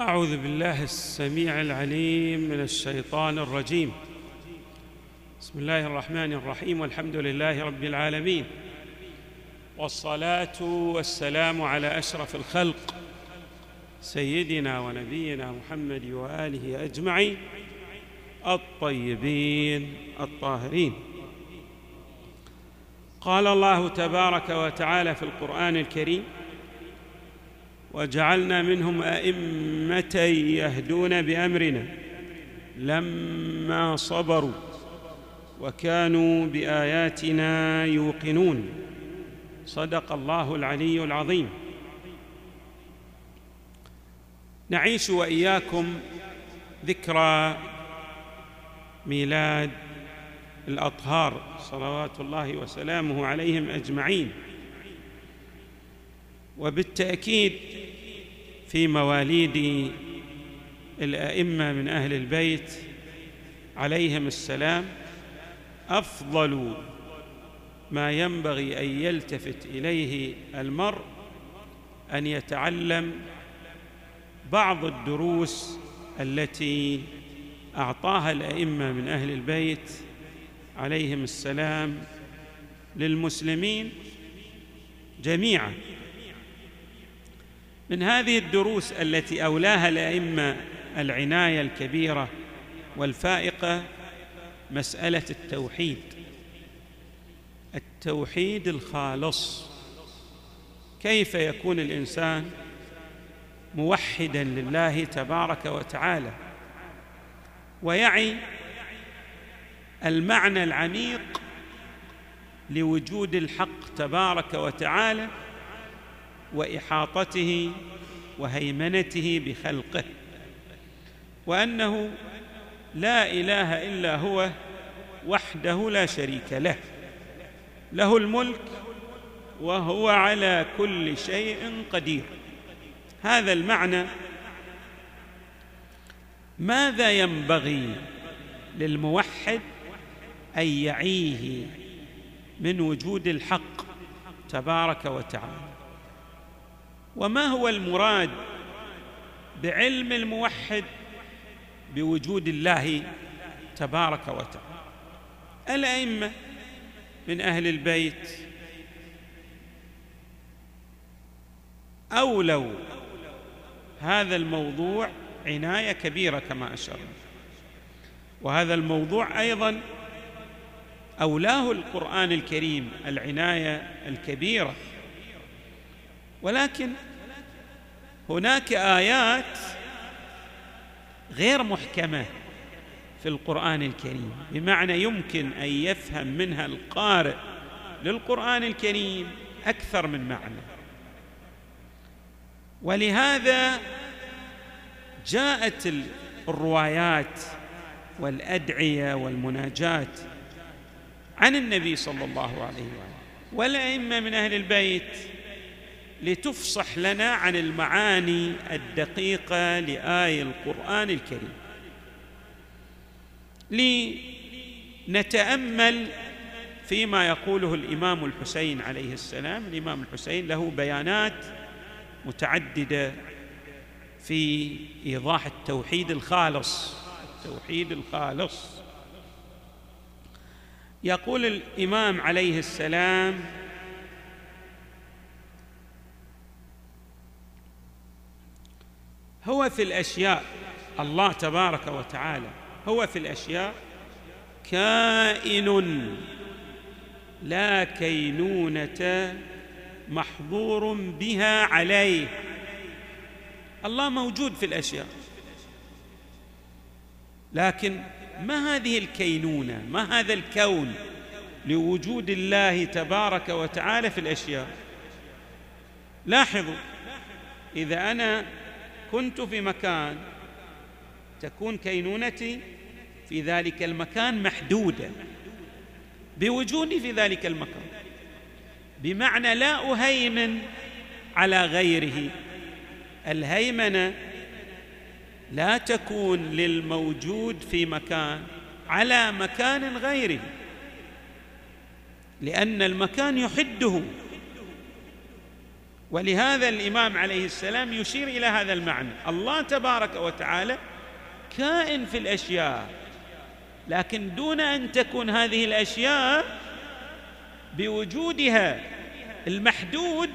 أعوذ بالله السميع العليم من الشيطان الرجيم. بسم الله الرحمن الرحيم والحمد لله رب العالمين والصلاة والسلام على أشرف الخلق سيدنا ونبينا محمد وآله أجمعين الطيبين الطاهرين. قال الله تبارك وتعالى في القرآن الكريم وجعلنا منهم أئمة يهدون بأمرنا لما صبروا وكانوا بآياتنا يوقنون. صدق الله العلي العظيم. نعيش وإياكم ذكرى ميلاد الأطهار. صلوات الله وسلامه عليهم أجمعين. وبالتأكيد في مواليد الأئمة من أهل البيت عليهم السلام أفضل ما ينبغي أن يلتفت إليه المرء أن يتعلم بعض الدروس التي أعطاها الأئمة من أهل البيت عليهم السلام للمسلمين جميعا. من هذه الدروس التي أولاها الأئمة العناية الكبيرة والفائقة مسألة التوحيد. التوحيد الخالص. كيف يكون الإنسان موحدا لله تبارك وتعالى؟ ويعي المعنى العميق لوجود الحق تبارك وتعالى وإحاطته وهيمنته بخلقه وأنه لا إله إلا هو وحده لا شريك له له الملك وهو على كل شيء قدير. هذا المعنى ماذا ينبغي للموحد أن يعيه من وجود الحق تبارك وتعالى؟ وما هو المراد بعلم الموحد بوجود الله تبارك وتعالى؟ الأئمة من أهل البيت أولوا هذا الموضوع عناية كبيرة كما أشرنا. وهذا الموضوع أيضا أولاه القرآن الكريم العناية الكبيرة. ولكن هناك آيات غير محكمة في القرآن الكريم. بمعنى يمكن أن يفهم منها القارئ للقرآن الكريم أكثر من معنى. ولهذا جاءت الروايات والأدعية والمناجات عن النبي صلى الله عليه واله والأئمة من أهل البيت لتفصح لنا عن المعاني الدقيقة لاي القرآن الكريم. لنتأمل فيما يقوله الإمام الحسين عليه السلام. الإمام الحسين له بيانات متعددة في إيضاح التوحيد الخالص. التوحيد الخالص. يقول الإمام عليه السلام هو في الأشياء الله تبارك وتعالى هو في الأشياء كائن لا كينونة محظور بها عليه. الله موجود في الأشياء. لكن ما هذه الكينونة؟ ما هذا الكون لوجود الله تبارك وتعالى في الأشياء؟ لاحظوا إذا أنا كنت في مكان تكون كينونتي في ذلك المكان محدودة. بوجودي في ذلك المكان. بمعنى لا أهيمن على غيره. الهيمنة لا تكون للموجود في مكان على مكان غيره. لأن المكان يحده. ولهذا الإمام عليه السلام يشير إلى هذا المعنى. الله تبارك وتعالى كائن في الأشياء لكن دون أن تكون هذه الأشياء بوجودها المحدود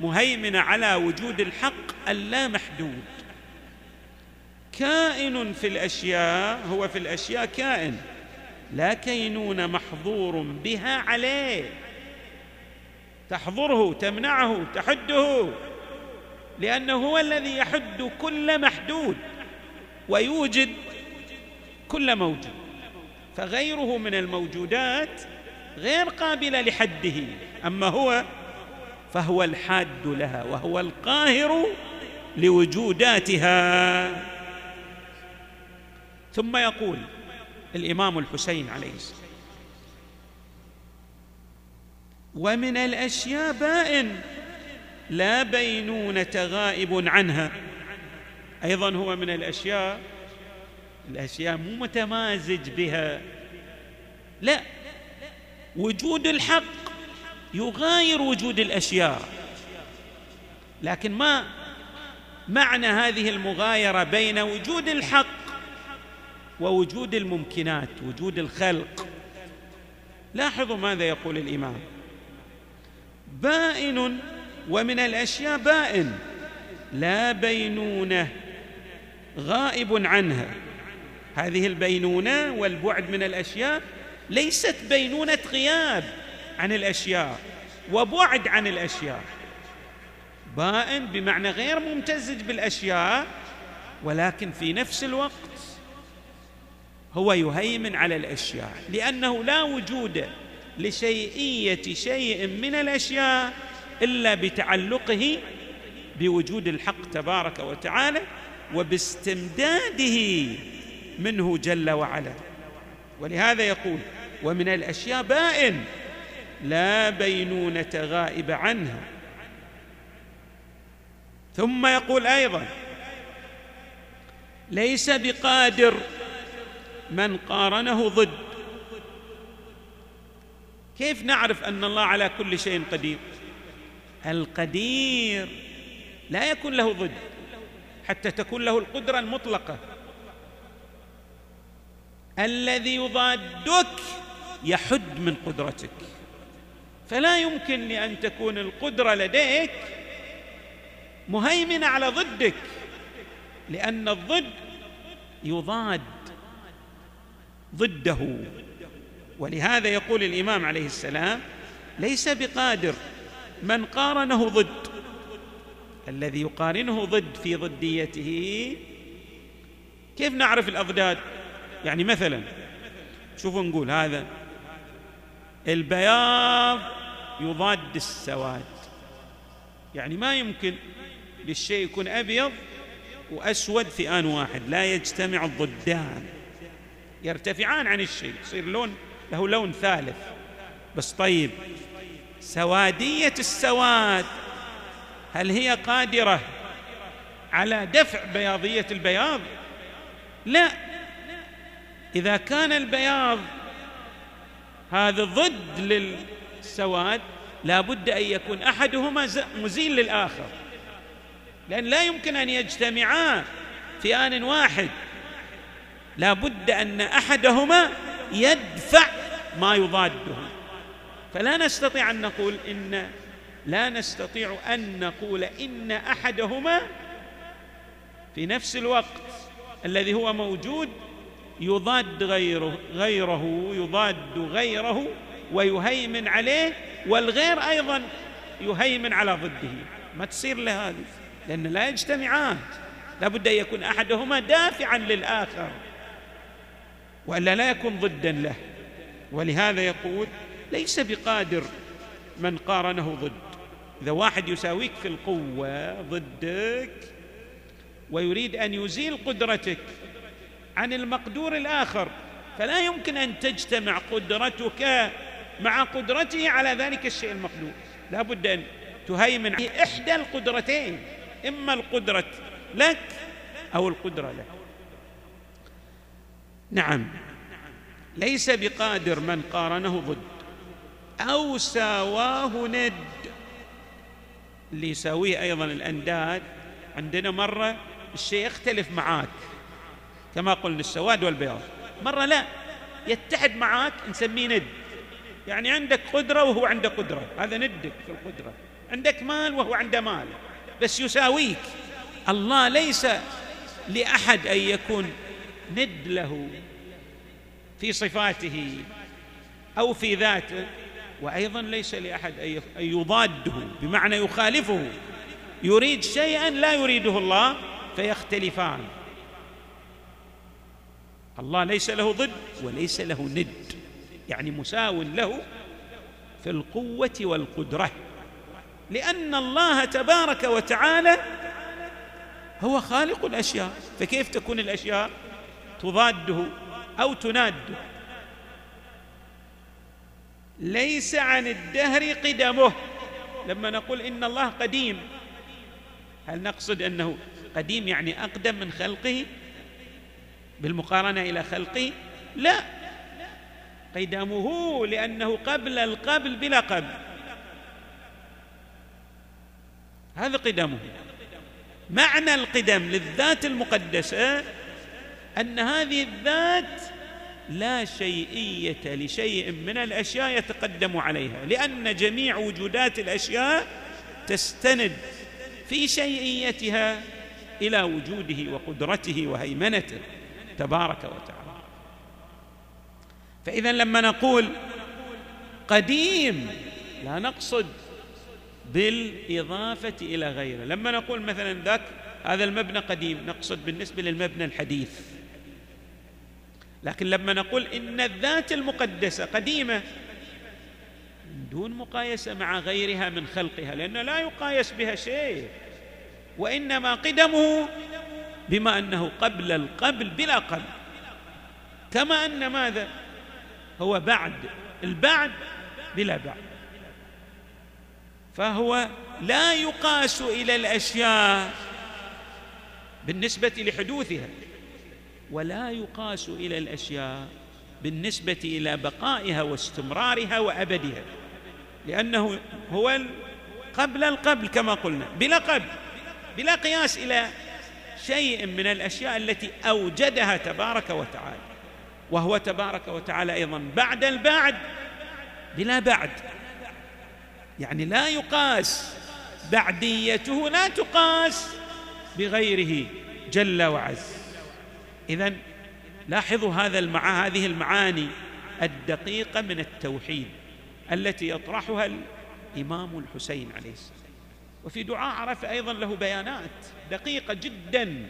مهيمنة على وجود الحق اللامحدود كائن في الأشياء هو في الأشياء كائن لا كينون محظور بها عليه. تحظره تمنعه تحده. لأنه هو الذي يحد كل محدود ويوجد كل موجود. فغيره من الموجودات غير قابلة لحده. أما هو فهو الحاد لها وهو القاهر لوجوداتها. ثم يقول الإمام الحسين عليه السلام ومن الأشياء بائن لا بينونه غائب عنها. أيضا هو من الأشياء الأشياء مو متمازج بها. لا وجود الحق يغاير وجود الأشياء. لكن ما معنى هذه المغايرة بين وجود الحق ووجود الممكنات وجود الخلق؟ لاحظوا ماذا يقول الإمام. بائن ومن الأشياء بائن لا بينونه غائب عنها. هذه البينونة والبعد من الأشياء ليست بينونة غياب عن الأشياء وبعد عن الأشياء. بائن بمعنى غير ممتزج بالأشياء ولكن في نفس الوقت هو يهيمن على الأشياء لأنه لا وجود لشيئية شيء من الأشياء إلا بتعلقه بوجود الحق تبارك وتعالى وباستمداده منه جل وعلا. ولهذا يقول ومن الأشياء بائن لا بينونة غائب عنها. ثم يقول أيضا ليس بقادر من قارنه ضد. كيف نعرف أن الله على كل شيء قدير؟ القدير لا يكون له ضد حتى تكون له القدرة المطلقة. الذي يضادك يحد من قدرتك. فلا يمكن لأن تكون القدرة لديك مهيمنة على ضدك لأن الضد يضاد ضده. ولهذا يقول الإمام عليه السلام ليس بقادر من قارنه ضد الذي يقارنه ضد في ضديته. كيف نعرف الأضداد؟ يعني مثلا شوفوا نقول هذا البياض يضاد السواد. يعني ما يمكن للشيء يكون أبيض وأسود في آن واحد لا يجتمع الضدان يرتفعان عن الشيء يصير لون له لون ثالث. بس طيب سوادية السواد هل هي قادرة على دفع بياضية البياض؟ لا. إذا كان البياض هذا ضد للسواد لا بد أن يكون أحدهما مزيل للآخر. لأن لا يمكن أن يجتمعا في آن واحد. لا بد أن أحدهما يدفع ما يضاده فلا نستطيع أن نقول إن لا نستطيع أن نقول إن أحدهما في نفس الوقت الذي هو موجود يضاد غيره غيره يضاد غيره ويهيمن عليه والغير أيضا يهيمن على ضده. ما تصير له هذه؟ لأن لا يجتمعان. لابد أن يكون أحدهما دافعا للآخر وألا لا يكون ضدا له. ولهذا يقول ليس بقادر من قارنه ضد. إذا واحد يساويك في القوة ضدك ويريد أن يزيل قدرتك عن المقدور الآخر فلا يمكن أن تجتمع قدرتك مع قدرته على ذلك الشيء المقدور. لا بد أن تهيمن إحدى القدرتين إما القدرة لك أو القدرة له نعم. ليس بقادر من قارنه ضد. أو ساواه ند. اللي يساويه أيضا الأنداد. عندنا مرة الشيء يختلف معاك. كما قلنا السواد والبياض. مرة لا يتحد معاك نسميه ند. يعني عندك قدرة وهو عنده قدرة. هذا ندك في القدرة. عندك مال وهو عنده مال. بس يساويك. الله ليس لأحد أن يكون ند له. في صفاته أو في ذاته وأيضا ليس لأحد أن يضاده بمعنى يخالفه. يريد شيئا لا يريده الله فيختلفان. الله ليس له ضد وليس له ند. يعني مساو له في القوة والقدرة. لأن الله تبارك وتعالى هو خالق الأشياء. فكيف تكون الأشياء؟ تضاده. أو تناده ليس عن الدهر قدمه. لما نقول إن الله قديم هل نقصد أنه قديم يعني أقدم من خلقه؟ بالمقارنة إلى خلقه؟ لا. قدمه لأنه قبل القبل بلا قبل. هذا قدمه. معنى القدم للذات المقدسة أن هذه الذات لا شيئية لشيء من الأشياء يتقدم عليها لأن جميع وجودات الأشياء تستند في شيئيتها إلى وجوده وقدرته وهيمنته تبارك وتعالى. فإذا لما نقول قديم لا نقصد بالإضافة إلى غيره لما نقول مثلا ذاك هذا المبنى قديم نقصد بالنسبة للمبنى الحديث. لكن لما نقول إن الذات المقدسة قديمة دون مقايسة مع غيرها من خلقها لأن لا يقايس بها شيء وإنما قدمه بما أنه قبل القبل بلا قبل. كما أن ماذا؟ هو بعد البعد بلا بعد. فهو لا يقاس إلى الأشياء بالنسبة لحدوثها. ولا يقاس إلى الأشياء بالنسبة إلى بقائها واستمرارها وأبدها لأنه هو قبل القبل كما قلنا بلا قبل بلا قياس إلى شيء من الأشياء التي أوجدها تبارك وتعالى وهو تبارك وتعالى أيضا بعد البعد بلا بعد يعني لا يقاس بعديته لا تقاس بغيره جل وعز. اذا لاحظوا هذا المع... هذه المعاني الدقيقة من التوحيد التي يطرحها الإمام الحسين عليه السلام. وفي دعاء عرفه أيضا له بيانات دقيقة جدا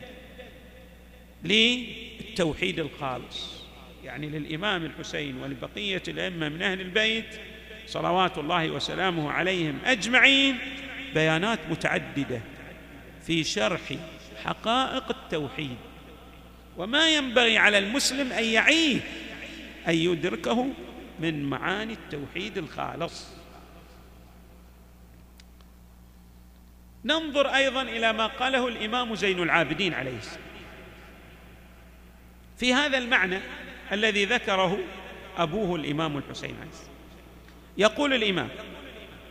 للتوحيد الخالص. يعني للإمام الحسين ولبقية الأئمة من أهل البيت صلوات الله وسلامه عليهم أجمعين بيانات متعددة في شرح حقائق التوحيد. وما ينبغي على المسلم أن يعيه أن يدركه من معاني التوحيد الخالص. ننظر أيضا إلى ما قاله الإمام زين العابدين عليه السلام. في هذا المعنى الذي ذكره أبوه الإمام الحسين عليه السلام. يقول الإمام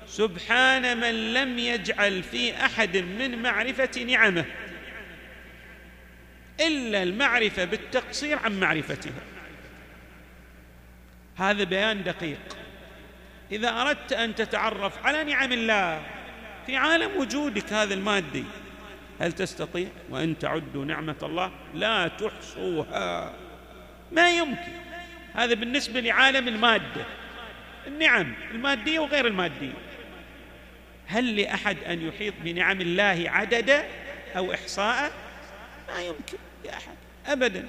سبحان من لم يجعل في أحد من معرفة نعمه إلا المعرفة بالتقصير عن معرفتها. هذا بيان دقيق. إذا أردت أن تتعرف على نعم الله في عالم وجودك هذا المادي هل تستطيع؟ وإن تعدوا نعمة الله لا تحصوها. ما يمكن. هذا بالنسبة لعالم المادة. النعم المادية وغير المادية. هل لأحد أن يحيط بنعم الله عددا أو إحصاء؟ ما يمكن لاحد ابدا.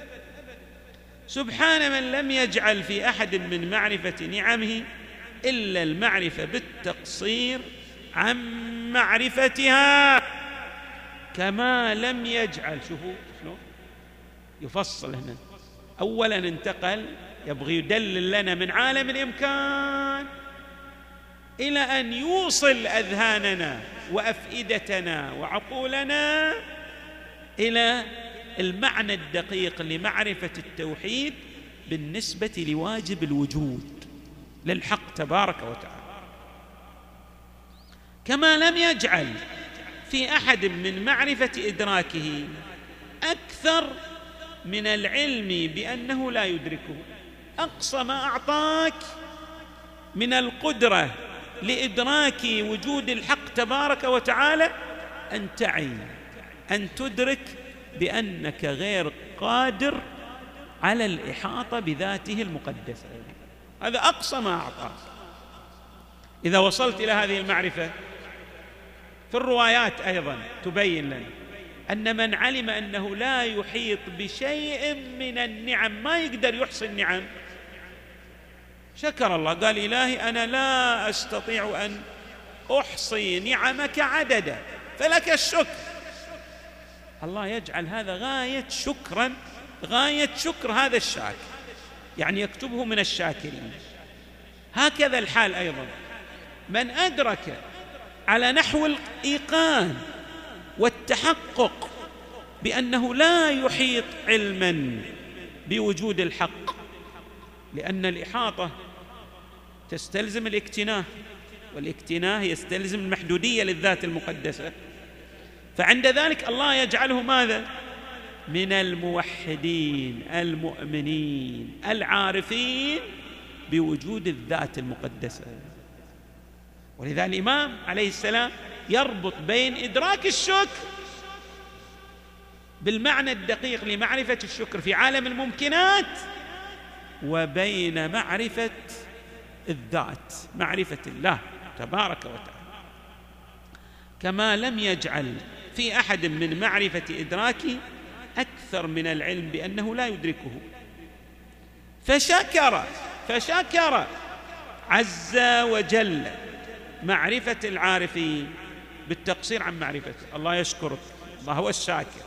سبحان من لم يجعل في أحد من معرفة نعمه إلا المعرفة بالتقصير عن معرفتها. كما لم يجعل شوفوا شلون؟ يفصل هنا. اولا انتقل يبغي يدلل لنا من عالم الإمكان. إلى أن يوصل أذهاننا وأفئدتنا وعقولنا إلى المعنى الدقيق لمعرفة التوحيد بالنسبة لواجب الوجود للحق تبارك وتعالى. كما لم يجعل في أحد من معرفة إدراكه أكثر من العلم بأنه لا يدركه. أقصى ما أعطاك من القدرة لإدراك وجود الحق تبارك وتعالى ان تعي أن تدرك بأنك غير قادر على الإحاطة بذاته المقدسة. هذا أقصى ما أعطاك. إذا وصلت إلى هذه المعرفة في الروايات أيضا تبين لنا أن من علم أنه لا يحيط بشيء من النعم ما يقدر يحصي النعم. شكر الله قال إلهي أنا لا أستطيع أن أحصي نعمك عددا فلك الشكر. الله يجعل هذا غاية شكرا غاية شكر هذا الشاكر. يعني يكتبه من الشاكرين. هكذا الحال أيضا. من أدرك على نحو الإيقان والتحقق بأنه لا يحيط علما بوجود الحق لأن الإحاطة تستلزم الاكتناه والاكتناه يستلزم المحدودية للذات المقدسة. فعند ذلك الله يجعله ماذا؟ من الموحدين المؤمنين العارفين بوجود الذات المقدسة. ولذا الإمام عليه السلام يربط بين إدراك الشكر بالمعنى الدقيق لمعرفة الشكر في عالم الممكنات وبين معرفة الذات معرفة الله تبارك وتعالى. كما لم يجعل في أحد من معرفة ادراكه أكثر من العلم بأنه لا يدركه. فشكر فشكر عز وجل معرفة العارفين بالتقصير عن معرفته. الله يشكرك. الله هو الشاكر.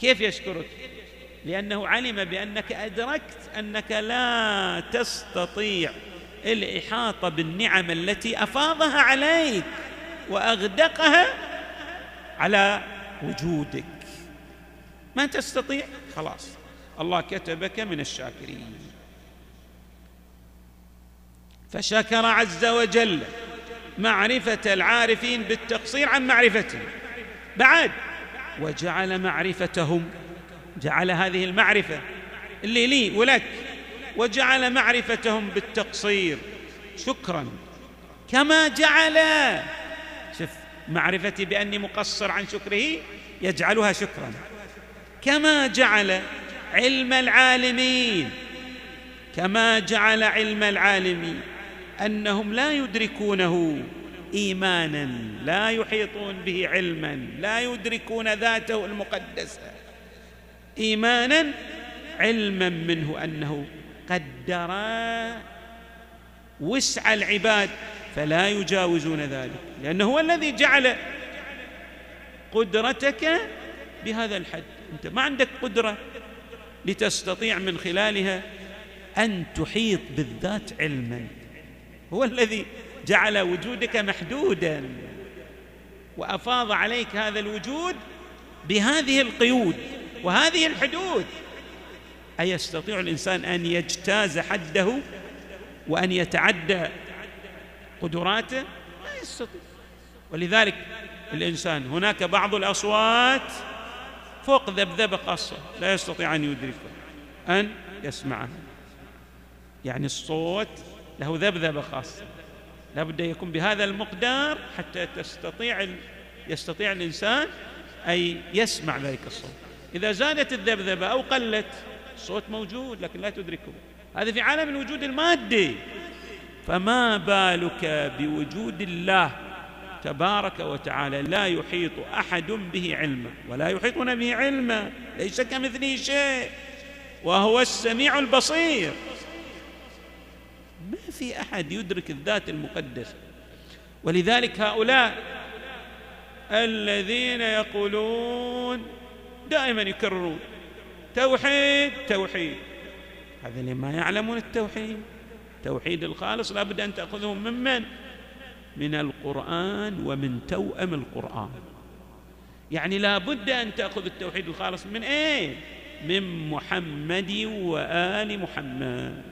كيف يشكرك؟ لأنه علم بأنك أدركت أنك لا تستطيع الإحاطة بالنعم التي أفاضها عليك وأغدقها على وجودك. ما تستطيع؟ خلاص. الله كتبك من الشاكرين. فشكر عز وجل معرفة العارفين بالتقصير عن معرفته بعد وجعل معرفتهم جعل هذه المعرفة اللي لي ولك وجعل معرفتهم بالتقصير. شكرا. كما جعل معرفتي بأني مقصر عن شكره يجعلها شكرا. كما جعل علم العالمين كما جعل علم العالمين أنهم لا يدركونه ايمانا لا يحيطون به علما لا يدركون ذاته المقدسه ايمانا علما منه أنه قدر وسع العباد فلا يجاوزون ذلك. لأنه هو الذي جعل قدرتك بهذا الحد. أنت ما عندك قدرة لتستطيع من خلالها أن تحيط بالذات علما. هو الذي جعل وجودك محدودا. وأفاض عليك هذا الوجود بهذه القيود وهذه الحدود. أيستطيع الإنسان أن يجتاز حده وأن يتعدى قدراته؟ ما يستطيع. ولذلك الإنسان هناك بعض الأصوات فوق ذبذبة خاصه لا يستطيع أن يدركها أن يسمعها. يعني الصوت له ذبذبة خاصة لا بد يكون بهذا المقدار حتى تستطيع يستطيع الإنسان أن يسمع ذلك الصوت. إذا زادت الذبذبة أو قلت الصوت موجود لكن لا تدركه. هذا في عالم الوجود المادي. فما بالك بوجود الله تبارك وتعالى لا يحيط أحد به علما ولا يحيطون به علما ليس كمثله شيء وهو السميع البصير. ما في أحد يدرك الذات المقدسه ولذلك هؤلاء الذين يقولون دائما يكررون توحيد توحيد. هذا اللي ما يعلمون التوحيد. توحيد الخالص لابد أن تأخذه ممن من القرآن ومن توأم القرآن. يعني لا بد أن تأخذ التوحيد الخالص من إيه؟ من محمد وآل محمد.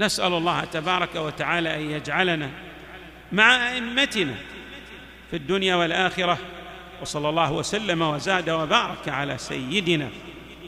نسأل الله تبارك وتعالى أن يجعلنا مع أئمتنا في الدنيا والآخرة. وصلى الله وسلم وزاد وبارك على سيدنا